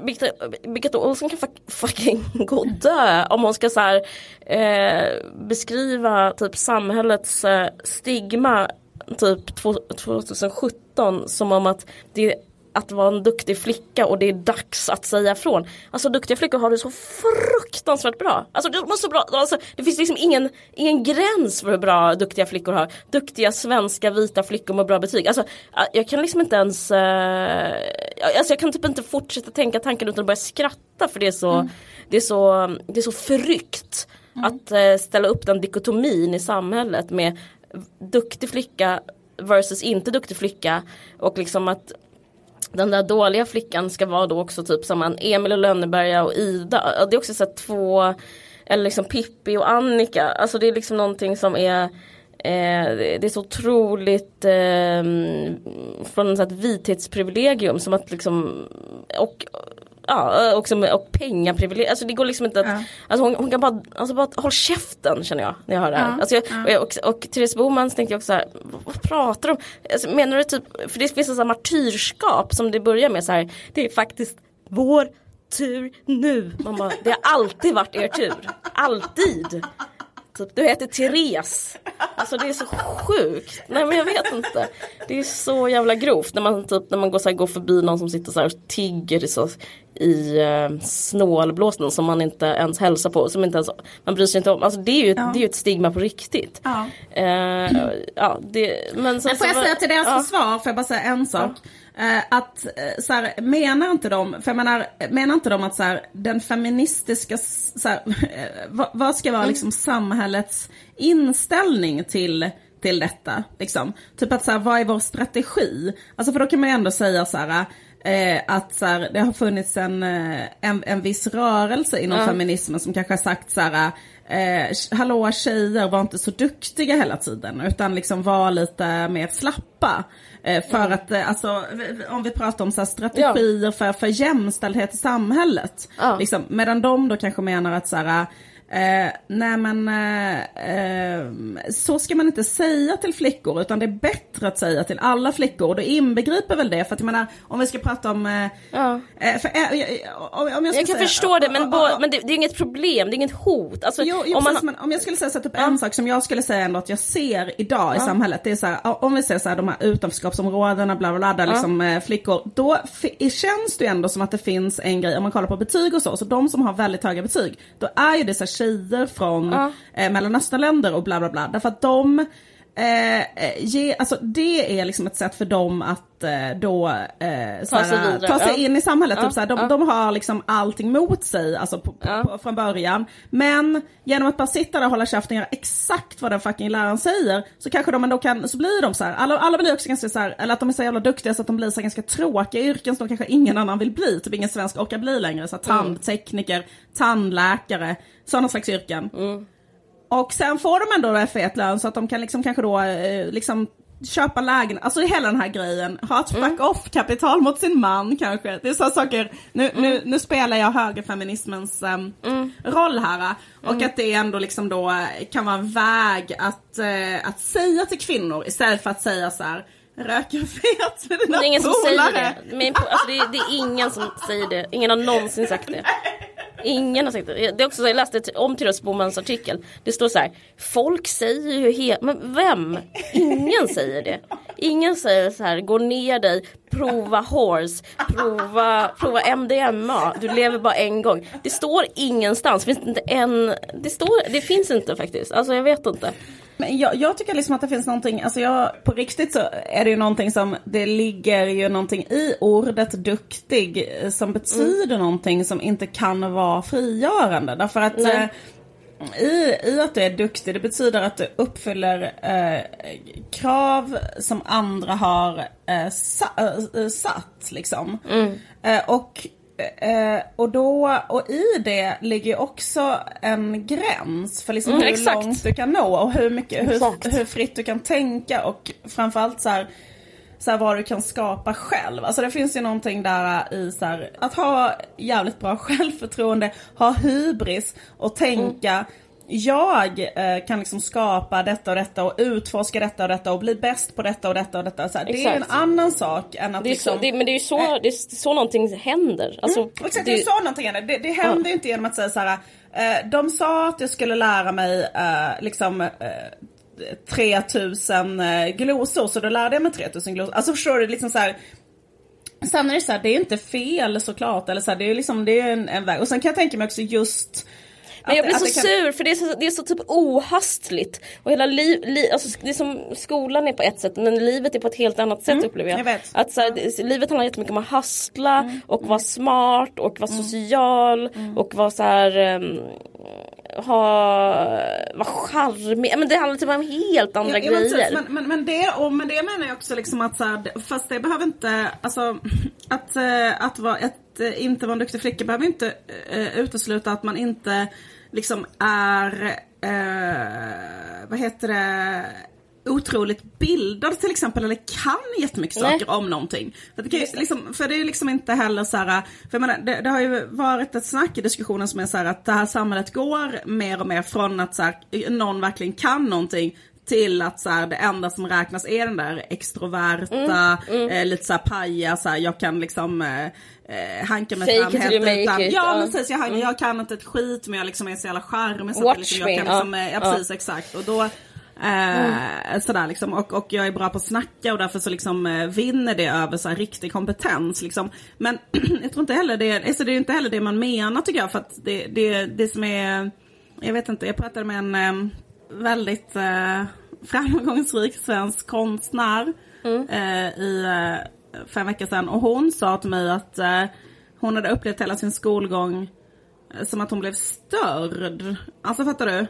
Birgitta Olsson kan fucking gå och dö. Om hon ska så här, eh, beskriva typ samhällets eh, stigma typ 2017 som om att det att vara en duktig flicka och det är dags att säga ifrån. Alltså duktiga flickor har det så fruktansvärt bra. Alltså de så bra, alltså, det finns liksom ingen, ingen gräns för hur bra duktiga flickor har. Duktiga svenska vita flickor med bra betyg. Alltså jag kan liksom inte ens, uh, alltså jag kan typ inte fortsätta tänka tanken utan att börja skratta för det är så, mm. det är så, det är så förryckt. Mm. Att uh, ställa upp den dikotomin i samhället med duktig flicka versus inte duktig flicka och liksom att den där dåliga flickan ska vara då också typ som en Emil och Lönneberga och Ida. Det är också så två, eller liksom Pippi och Annika. Alltså det är liksom någonting som är eh, det är så otroligt eh, från ett vithetsprivilegium som att liksom och ja, också med, och pengaprivilegier. Alltså det går liksom inte att, ja. alltså hon, hon, kan bara, alltså bara håll käften känner jag när jag hör det här. Ja. Alltså jag, och, jag, och, och Therese Boman tänkte jag också så här, vad pratar de om? Alltså, menar du typ, för det finns en sån martyrskap som det börjar med så här, det är faktiskt vår tur nu. Bara, det har alltid varit er tur. Alltid. Typ, du heter Therese. Alltså det är så sjukt. Nej men jag vet inte. Det är så jävla grovt när man, typ, när man går, så här, går förbi någon som sitter så här och tigger så, i uh, snålblåsten som man inte ens hälsar på. Som inte ens, man bryr sig inte om. Alltså det är ju, ja. det är ett stigma på riktigt. Ja. Uh, ja, det, men, så, men får jag säga till deras ja. försvar, får jag bara säga en sak. Ja. Eh, att eh, så här, menar inte de, för jag menar, menar inte de att så här, den feministiska, så här, vad, vad, ska vara mm. liksom samhällets inställning till till detta. Liksom. Typ att så här, vad är vår strategi? Alltså för då kan man ju ändå säga så här, eh, att så här, det har funnits en, eh, en, en viss rörelse inom mm. feminismen som kanske har sagt så här, eh, hallå tjejer var inte så duktiga hela tiden utan liksom var lite mer slappa. Eh, för mm. att, eh, alltså, om vi pratar om så strategier ja. för, för jämställdhet i samhället. Ja. Liksom, medan de då kanske menar att så här, Eh, nej men eh, eh, så ska man inte säga till flickor utan det är bättre att säga till alla flickor. Och det inbegriper väl det för att jag menar om vi ska prata om... Eh, ja. Eh, för, eh, om, om jag, jag kan säga, förstå det men, bo, men det, det, är inget problem, det är inget hot. Alltså, jo, jo, om, man, men om jag skulle säga så typ en sak som jag skulle säga ändå att jag ser idag i samhället. Det är så här, om vi ser så här de här utanförskapsområdena bla bla bla där liksom flickor. Då känns det ju ändå som att det finns en grej om man kollar på betyg och så. Så de som har väldigt höga betyg. Då är ju det så här tjejer från ja. eh, Mellanösternländer och bla bla bla. Därför att de Eh, eh, ge, alltså det är liksom ett sätt för dem att eh, då eh, ta sig, ta sig ja. in i samhället. Ja, typ såhär, de, ja. de, har liksom allting mot sig alltså på, på, på, från början. Men genom att bara sitta där och hålla käften och göra exakt vad den fucking läraren säger så kanske de ändå kan, så blir de så här, alla, alla blir också ganska så här, eller att de är så jävla duktiga så att de blir så ganska tråkiga yrken som kanske ingen annan vill bli. Typ ingen svensk orkar bli längre. Så här, mm. tandtekniker, tandläkare, sådana slags yrken. Mm. Och sen får de ändå fet lön så att de kan liksom kanske då eh, liksom köpa lägenhet, alltså hela den här grejen, ha ett fuck off kapital mot sin man kanske. Det är så saker, nu, nu, nu spelar jag högerfeminismens um, roll här. Och att det ändå liksom då kan vara en väg att, uh, att säga till kvinnor istället för att säga så här Röka fet med dina Det är ingen som polare. säger det. Men, alltså, det, är, det är ingen som säger det. Ingen har någonsin sagt det. Ingen har sagt det. Det är också så, jag läste om Tyras Bomans artikel. Det står så här. Folk säger ju helt, men vem? Ingen säger det. Ingen säger så här, gå ner dig, prova horse, prova, prova MDMA. Du lever bara en gång. Det står ingenstans, finns det inte en, det står, det finns inte faktiskt. Alltså jag vet inte. Men jag, jag tycker liksom att det finns någonting, alltså jag, på riktigt så är det ju någonting som, det ligger ju någonting i ordet duktig eh, som betyder någonting som inte kan vara frigörande. Därför att eh, i, i att du är duktig, det betyder att du uppfyller eh, krav som andra har eh, sa, eh, satt liksom. Eh, och Eh, och, då, och i det ligger också en gräns för liksom Mm, hur exakt. långt du kan nå och hur, mycket, hur, hur fritt du kan tänka och framförallt så här, så här vad du kan skapa själv. Alltså det finns ju någonting där i så här, att ha jävligt bra <laughs> självförtroende, ha hybris och tänka jag eh, kan liksom skapa detta och detta och utforska detta och detta och bli bäst på detta och detta och detta. Så här, det är en annan sak än att Det är liksom... så, det, men det är ju så, det är så någonting händer. Alltså, Mm, exakt, det är så någonting händer. Det, det händer ju inte genom att säga så här. Eh, de sa att jag skulle lära mig eh, liksom eh, 3000 eh, glosor så då lärde jag mig 3000 glosor. Alltså förstår du liksom så här. Sen är det så här, det är inte fel såklart. Eller så här, det är liksom, det är en, en väg. Och sen kan jag tänka mig också just Men jag blir så kan- sur för det är så, det är så typ ohastligt. Och hela liv, li, alltså det är som skolan är på ett sätt men livet är på ett helt annat sätt upplever jag. Mm, jag vet. Att så här, det, livet handlar jättemycket om att hustla Mm. och vara smart och vara social och vara så här um, ha, vara charmig. Men det handlar typ om helt andra Ja, men grejer. Men, men, men, det, och med det menar jag också liksom att så här, fast det behöver inte, alltså <clears throat> att, eh, att, vara, att eh, inte vara en duktig flicka behöver inte uh, utesluta att man inte liksom är, eh, vad heter det, otroligt bildad till exempel eller kan jättemycket Nej. saker om någonting. För det, kan ju, liksom, för det är ju liksom inte heller så här, för jag menar, det, det har ju varit ett snack i diskussionen som är så här att det här samhället går mer och mer från att så här, någon verkligen kan någonting till att så här, det enda som räknas är den där extroverta, Mm, Eh, lite såhär paja, så här, jag kan liksom eh, eh, hanka mig Fake fram helt utan, it, ja ja. men precis, jag, han- jag kan inte ett skit men jag liksom är så jävla charmig så att Watch jag, liksom, me, jag kan liksom, ja. eh, ja Ja. precis exakt och då Eh, sådär liksom och, och jag är bra på att snacka och därför så liksom eh, vinner det över så här riktig kompetens liksom. Men <clears throat> jag tror inte heller det, alltså det är inte heller det man menar tycker jag för att det, det, det som är, jag vet inte, jag pratade med en eh, väldigt eh, framgångsrik svensk konstnär eh, i eh, fem veckor sedan och hon sa till mig att eh, hon hade upplevt hela sin skolgång eh, som att hon blev störd. Alltså fattar du?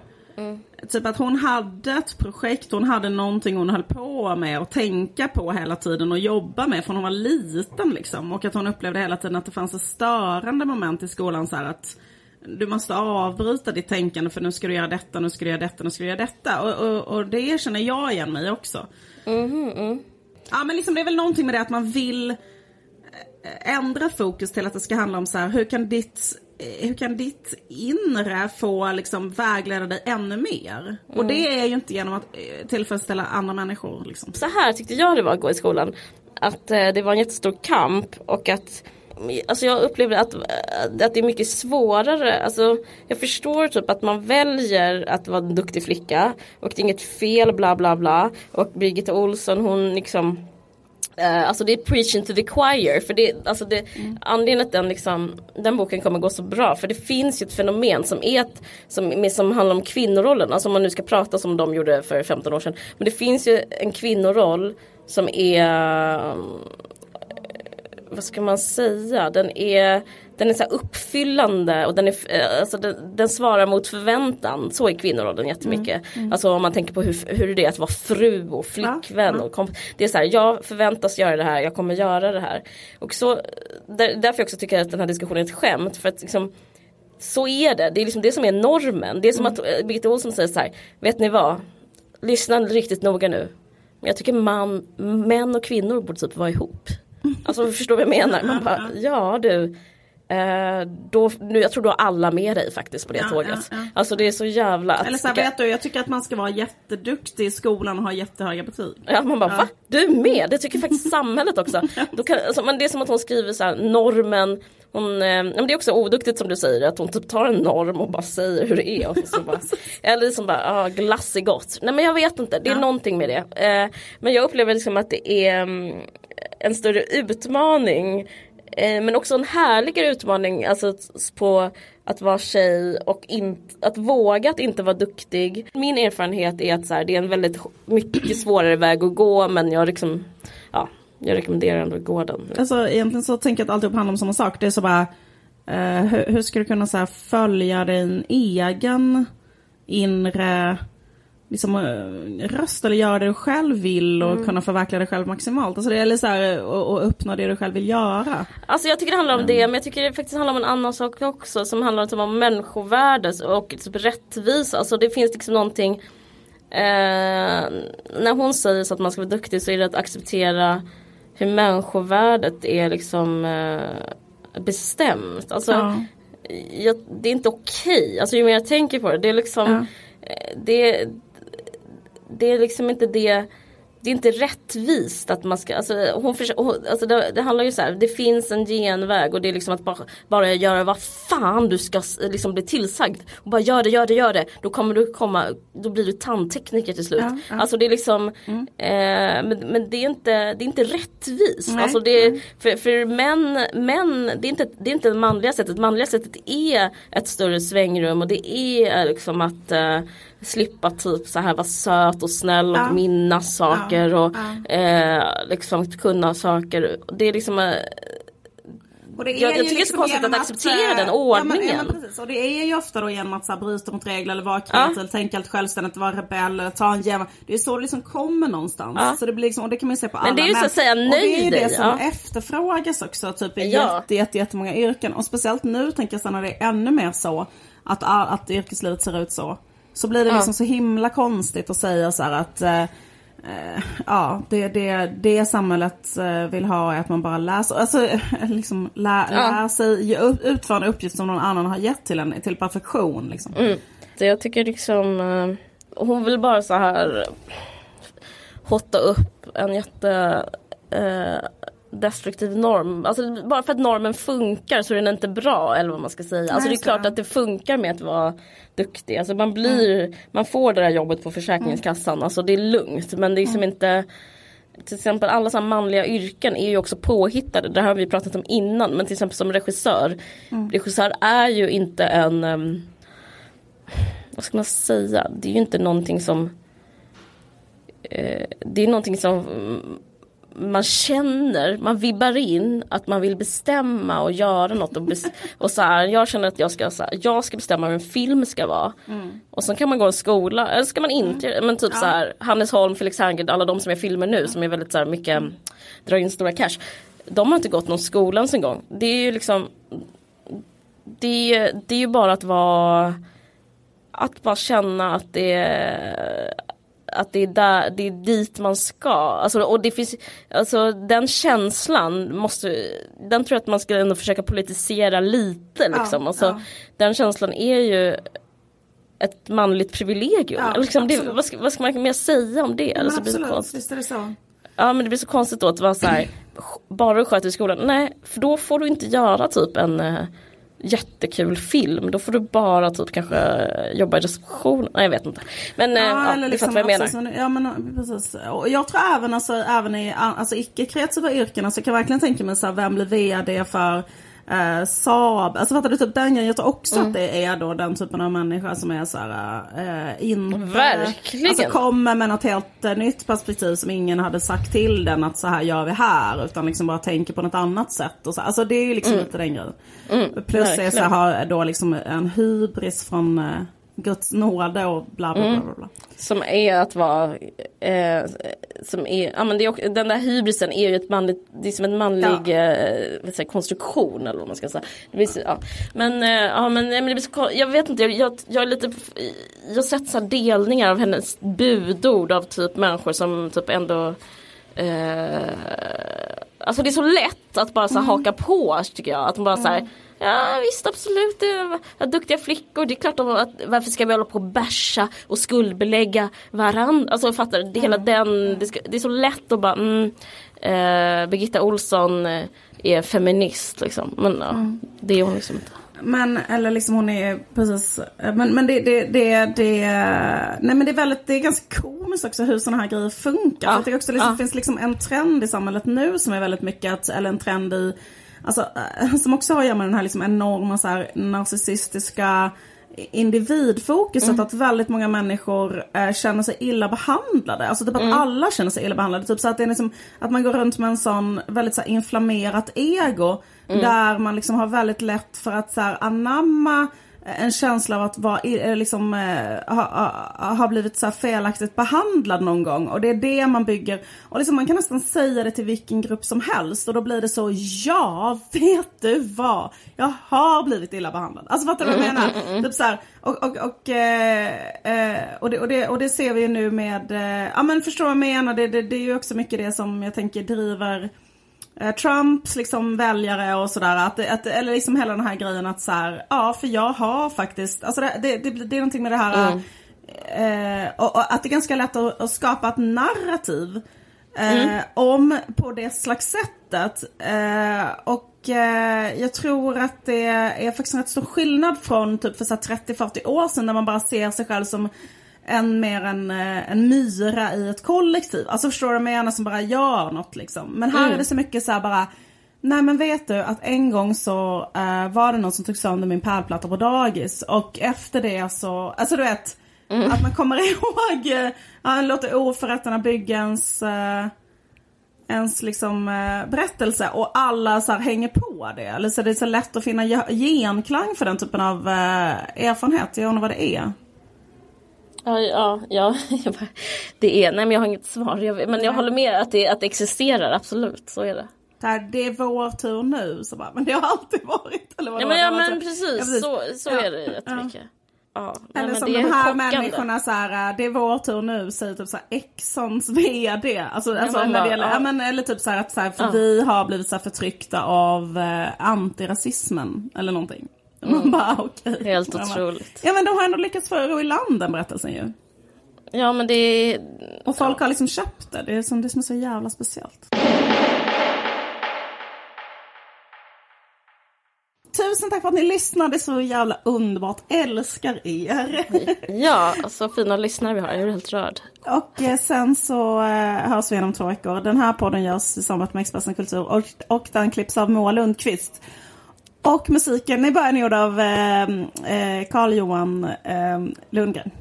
Typ att hon hade ett projekt, hon hade någonting hon höll på med och tänka på hela tiden och jobba med från hon var liten liksom. Och att hon upplevde hela tiden att det fanns ett störande moment i skolan så här att du måste avbryta ditt tänkande för nu ska du göra detta, nu ska du göra detta, nu ska du göra detta. Och, och, och det känner jag igen mig också. Ja men liksom det är väl någonting med det att man vill eh, ändra fokus till att det ska handla om så här, hur kan ditt eh, hur kan ditt inre få liksom vägleda dig ännu mer? Och det är ju inte genom att eh, tillfredsställa andra människor liksom. Så här tyckte jag det var att gå i skolan. Att det var en jättestor kamp och att Alltså jag upplever att, eh, att det är mycket svårare. Alltså jag förstår typ att man väljer att vara en duktig flicka. Och det är inget fel bla bla bla. Och Birgitta Olsson hon liksom Uh, alltså det är preaching to the choir. För det, alltså det, Anledningen att den, liksom, den boken kommer gå så bra. För det finns ju ett fenomen som, är ett, som, som handlar om kvinnorollen. Alltså om man nu ska prata som de gjorde för 15 år sedan. Men det finns ju en kvinnoroll som är um, vad ska man säga, den är, den är så uppfyllande och den, är, eh, alltså den, den svarar mot förväntan. Så är kvinnorollen jättemycket. Alltså om man tänker på hur, hur det är att vara fru och flickvän. Ja, ja. Och komp- det är så här, jag förväntas göra det här, jag kommer göra det här. Och så, där, därför jag också tycker att den här diskussionen är ett skämt. För att liksom, så är det, det är liksom det som är normen. Det är som att eh, Birgitta Olsson säger så här, vet ni vad? Lyssna riktigt noga nu. Jag tycker man, män och kvinnor borde typ vara ihop. Alltså förstår vad jag menar? Man bara, ja du. Eh, då, nu, jag tror du har alla med dig faktiskt på det Ja, tåget. ja, ja. Alltså det är så jävla... att Eller så här, vet du, jag tycker att man ska vara jätteduktig i skolan och ha jättehöga betyg. Ja man bara va? Du med? Det tycker faktiskt <laughs> samhället också. Då kan, alltså, men det är som att hon skriver så här normen hon, eh, men det är också oduktigt som du säger att hon typ tar en norm och bara säger hur det är. Och så bara, <laughs> eller liksom bara, ah, glass är gott. Nej men jag vet inte, det är någonting med det. Eh, men jag upplever liksom att det är mm, en större utmaning. Eh, men också en härligare utmaning alltså, på att vara tjej och in, att våga att inte vara duktig. Min erfarenhet är att så här, det är en väldigt mycket svårare väg att gå men jag liksom, ja, jag rekommenderar ändå att gå den. Alltså egentligen så tänker jag att alltihop handlar om samma sak. Det är så bara, eh, hur, hur ska du kunna så här, följa din egen inre liksom, eh, röst eller göra det du själv vill och kunna förverkliga det själv maximalt. Alltså det är så här, och, och uppnå det du själv vill göra. Alltså jag tycker det handlar om det men jag tycker det faktiskt handlar om en annan sak också som handlar typ om människovärde och typ rättvisa. Alltså det finns liksom någonting eh, När hon säger så att man ska vara duktig så är det att acceptera hur människovärdet är liksom eh, bestämt. Alltså Ja. jag, det är inte okej. Alltså ju mer jag tänker på det. Det är liksom Ja. eh, det, det är liksom inte det det är inte rättvist att man ska, alltså, hon förs- hon, alltså det, det handlar ju så här, det finns en genväg och det är liksom att bara, bara göra vad fan du ska liksom bli tillsagd. Och bara gör det, gör det, gör det. Då kommer du komma, då blir du tandtekniker till slut. Ja, ja. Alltså det är liksom, eh, men, men det är inte, det är inte rättvist. Nej, Alltså det är, för, för män, män det, är inte, det är inte det manliga sättet. Det manliga sättet är ett större svängrum och det är liksom att eh, slippa typ så här vara söt och snäll och Ja. minnas saker och ja. eh, liksom kunna saker. Det är liksom eh, Och Jag- jag tycker det är så konstigt genom att acceptera eh, den Ja men, ja, ordningen. men. Och det är ju ofta då genom att så här, bryta mot regler eller vara kreativ, Ja. eller tänka helt självständigt, vara rebell ta en gem. Det är så det liksom kommer någonstans. Ja. Så det blir liksom, och det kan man ju se på alla Men det är ju så att säga Och det är ju det som ja. efterfrågas också typ i Ja. jätte, jätte, jättemånga yrken. Och speciellt nu tänker jag sen när det är ännu mer så att, att yrkeslivet ser ut så. Så blir det liksom så himla konstigt att säga så här att eh, Eh, ja, det, det, det samhället eh, vill ha är att man bara läser, alltså eh, <laughs> liksom lär, Ja. lär sig utföra en uppgift som någon annan har gett till en till perfektion. Liksom. Mm. Så jag tycker liksom eh, Hon vill bara så här Hotta upp en jätte eh, Destruktiv norm. Alltså bara för att normen funkar så är den inte bra eller vad man ska säga. Alltså det är så. klart att det funkar med att vara duktig. Alltså man blir Man får det där jobbet på Försäkringskassan. Alltså det är lugnt men det är liksom inte till exempel alla sådana manliga yrken är ju också påhittade. Det här har vi pratat om innan. Men till exempel som regissör. Regissör är ju inte en ehm, vad ska man säga, det är ju inte någonting som eh, det är någonting som mm, man känner, man vibbar in att man vill bestämma och göra något och, <laughs> och så här, jag känner att jag ska, så här, jag ska bestämma hur en film ska vara. Och sen kan man gå en skola, eller ska man inte, men typ så här Hannes Holm, Felix Herngren, alla de som är filmer nu som är väldigt så här mycket, mm, drar in stora cash. De har inte gått någon skola ens en gång. Det är ju liksom det, det är ju bara att vara att bara känna att det är att det är, där, det är dit man ska. Alltså, och det finns, alltså, den känslan måste, den tror jag att man ska ändå försöka politisera lite. Liksom. Ja, alltså, ja. Den känslan är ju ett manligt privilegium. Ja, liksom, det, vad, ska, vad ska man mer säga om det? Men Alltså, det absolut, konstigt. visst är det så. Ja men det blir så konstigt då att vara så här, <clears throat> bara du sköter i skolan. Nej, för då får du inte göra typ en eh, jättekul film. Då får du bara typ kanske jobba i reception. Nej jag vet inte. Men eh, ja, eller du liksom vad jag menar. så- Ja men precis. Och jag tror även, alltså, även i alltså, icke-kreativa yrken, alltså, jag kan verkligen tänka mig så här, vem blir VD för eh, Saab? Alltså fattar du typ den grejen? Jag tror också Mm. att det är då den typen av människa som är så här, eh, inte... Verkligen. Alltså kommer med något helt eh, nytt perspektiv som ingen hade sagt till den att så här gör vi här. Utan liksom bara tänker på något annat sätt. Och så. Alltså det är ju liksom lite den grejen. Plus är så Mm. här, har då liksom en hybris från eh, Guds nåde och bla bla bla. bla, bla. Som är att vara, eh, som är, ja men det är, också- den där hybrisen är ju ett manligt, det är som en manlig eh, vad säger, jag, konstruktion eller vad man ska säga. Blir ja. Men, eh, ja, men, nej, men det blir så, jag vet inte, jag, jag, jag är lite, jag har sett så delningar av hennes budord av typ människor som typ ändå eh, Alltså det är så lätt att bara så här, haka på tycker jag. Att man bara så här, Ja visst absolut, ja, duktiga flickor. Det är klart att, att varför ska vi hålla på och bärsa och skuldbelägga varandra? Alltså fattar du? Det, hela den, det, ska, det är så lätt att bara mm, eh, Birgitta Olsson eh, är feminist liksom. Men ja, det är hon liksom inte. Men, eller liksom hon är precis, men, men det, det, det, det, nej men det är väldigt, det är ganska komiskt också hur sådana här grejer funkar. Ja, För det också liksom, ja. finns liksom en trend i samhället nu som är väldigt mycket att, eller en trend i, alltså eh, som också har att göra med den här liksom enorma så här narcissistiska individfokuset Mm. att väldigt många människor eh, känner sig illa behandlade. Alltså typ att Mm. alla känner sig illa behandlade. Typ så att det är liksom, att man går runt med en sån väldigt så här, inflammerat ego. Mm. Där man liksom har väldigt lätt för att så här, anamma en känsla av att vara, liksom, eh, ha, ha, ha blivit så felaktigt behandlad någon gång. Och det är det man bygger. Och liksom, man kan nästan säga det till vilken grupp som helst. Och då blir det så, ja vet du vad? Jag har blivit illa behandlad. Alltså fattar du vad jag menar? Typ så här, och, och, och, eh, eh, och, det, och, det, och det ser vi ju nu med, eh, ja men förstår vad jag menar? Det, det, det är ju också mycket det som jag tänker driver Trumps liksom väljare och sådär. Att, att, eller liksom hela den här grejen att så här, ja för jag har faktiskt, alltså det, det, det, det är någonting med det här eh, och, och att det är ganska lätt att, att skapa ett narrativ. Eh, Om på det slags sättet. Eh, och eh, jag tror att det är faktiskt en rätt stor skillnad från typ för så här 30-40 år sedan när man bara ser sig själv som en mer en, eh, en myra i ett kollektiv. Alltså förstår du vad jag menar som bara gör något liksom. Men här är det så mycket så här bara Nej men vet du att en gång så eh, var det någon som tog sönder min pärlplatta på dagis och efter det så, alltså du vet Att man kommer <laughs> ihåg, eh, ja, låter oförrätterna bygga ens, eh, ens liksom eh, berättelse och alla så här hänger på det. Eller så är det så lätt att finna ge- genklang för den typen av eh, erfarenhet. Jag undrar vad det är. Ja, ja, ja. <laughs> det är, nej men jag har inget svar. Jag, men jag håller med att det, att det existerar, absolut. Så är det. Det, här, det är vår tur nu. Så bara, men det har alltid varit. Eller vad Ja men, ja, men så- precis, Ja, så, så Ja, är det rätt ja. nej, Eller men som de här människorna så här, äh, det är vår tur nu, säger typ såhär Exxons <laughs> VD. Alltså, alltså när det gäller, ja. ja. men, eller typ så här att så här, för vi har blivit så här förtryckta av eh, antirasismen eller någonting. Man Mm. bara okej. Helt Man bara, otroligt. Ja men de har ändå lyckats få ro i land den berättelsen ju. Ja men det är... Och folk har liksom köpt det, det är som det som är så jävla speciellt. Tusen tack för att ni lyssnade, så jävla underbart, älskar er. <laughs> Ja, så fina lyssnare vi har. Jag är helt rörd. Och eh, sen så eh, hörs vi igen om två veckor. Den här podden görs i samarbete med Expressen Kultur och, och den klipps av Moa Lundqvist. Och musiken i början är gjord av eh, eh, Carl-Johan eh, Lundgren.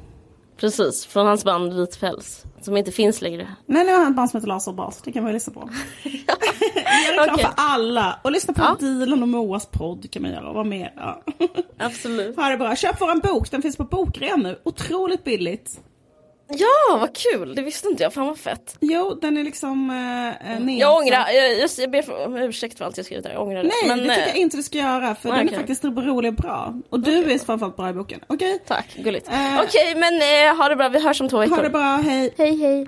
Precis, från hans band Vit päls. Som inte finns längre. Nej, nu har han ett band som heter Laserbas. Det kan man ju lyssna på. <laughs> Gör reklam Okej. för alla. Och lyssna på Ja. Dilan och Moas podd kan man göra. Och vara med. Ja. Absolut. ha det bra. Köp våran bok. Den finns på bokrea nu. Otroligt billigt. Ja, vad kul! Det visste inte jag. Fan vad fett. Jo, den är liksom eh, eh, nedsatt. Jag ångrar, jag, jag, jag ber om ursäkt för allt jag skrivit där. Jag ångrar det. Nej, Men, det tycker eh, jag inte du ska göra. För Nej, den är faktiskt rolig och bra. Och du är framförallt bra i boken. Okej? Tack, gulligt. Eh, Okej, men eh, ha det bra. Vi hörs om två veckor. Ha det bra, hej. Hej, hej.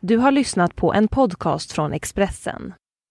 Du har lyssnat på en podcast från Expressen.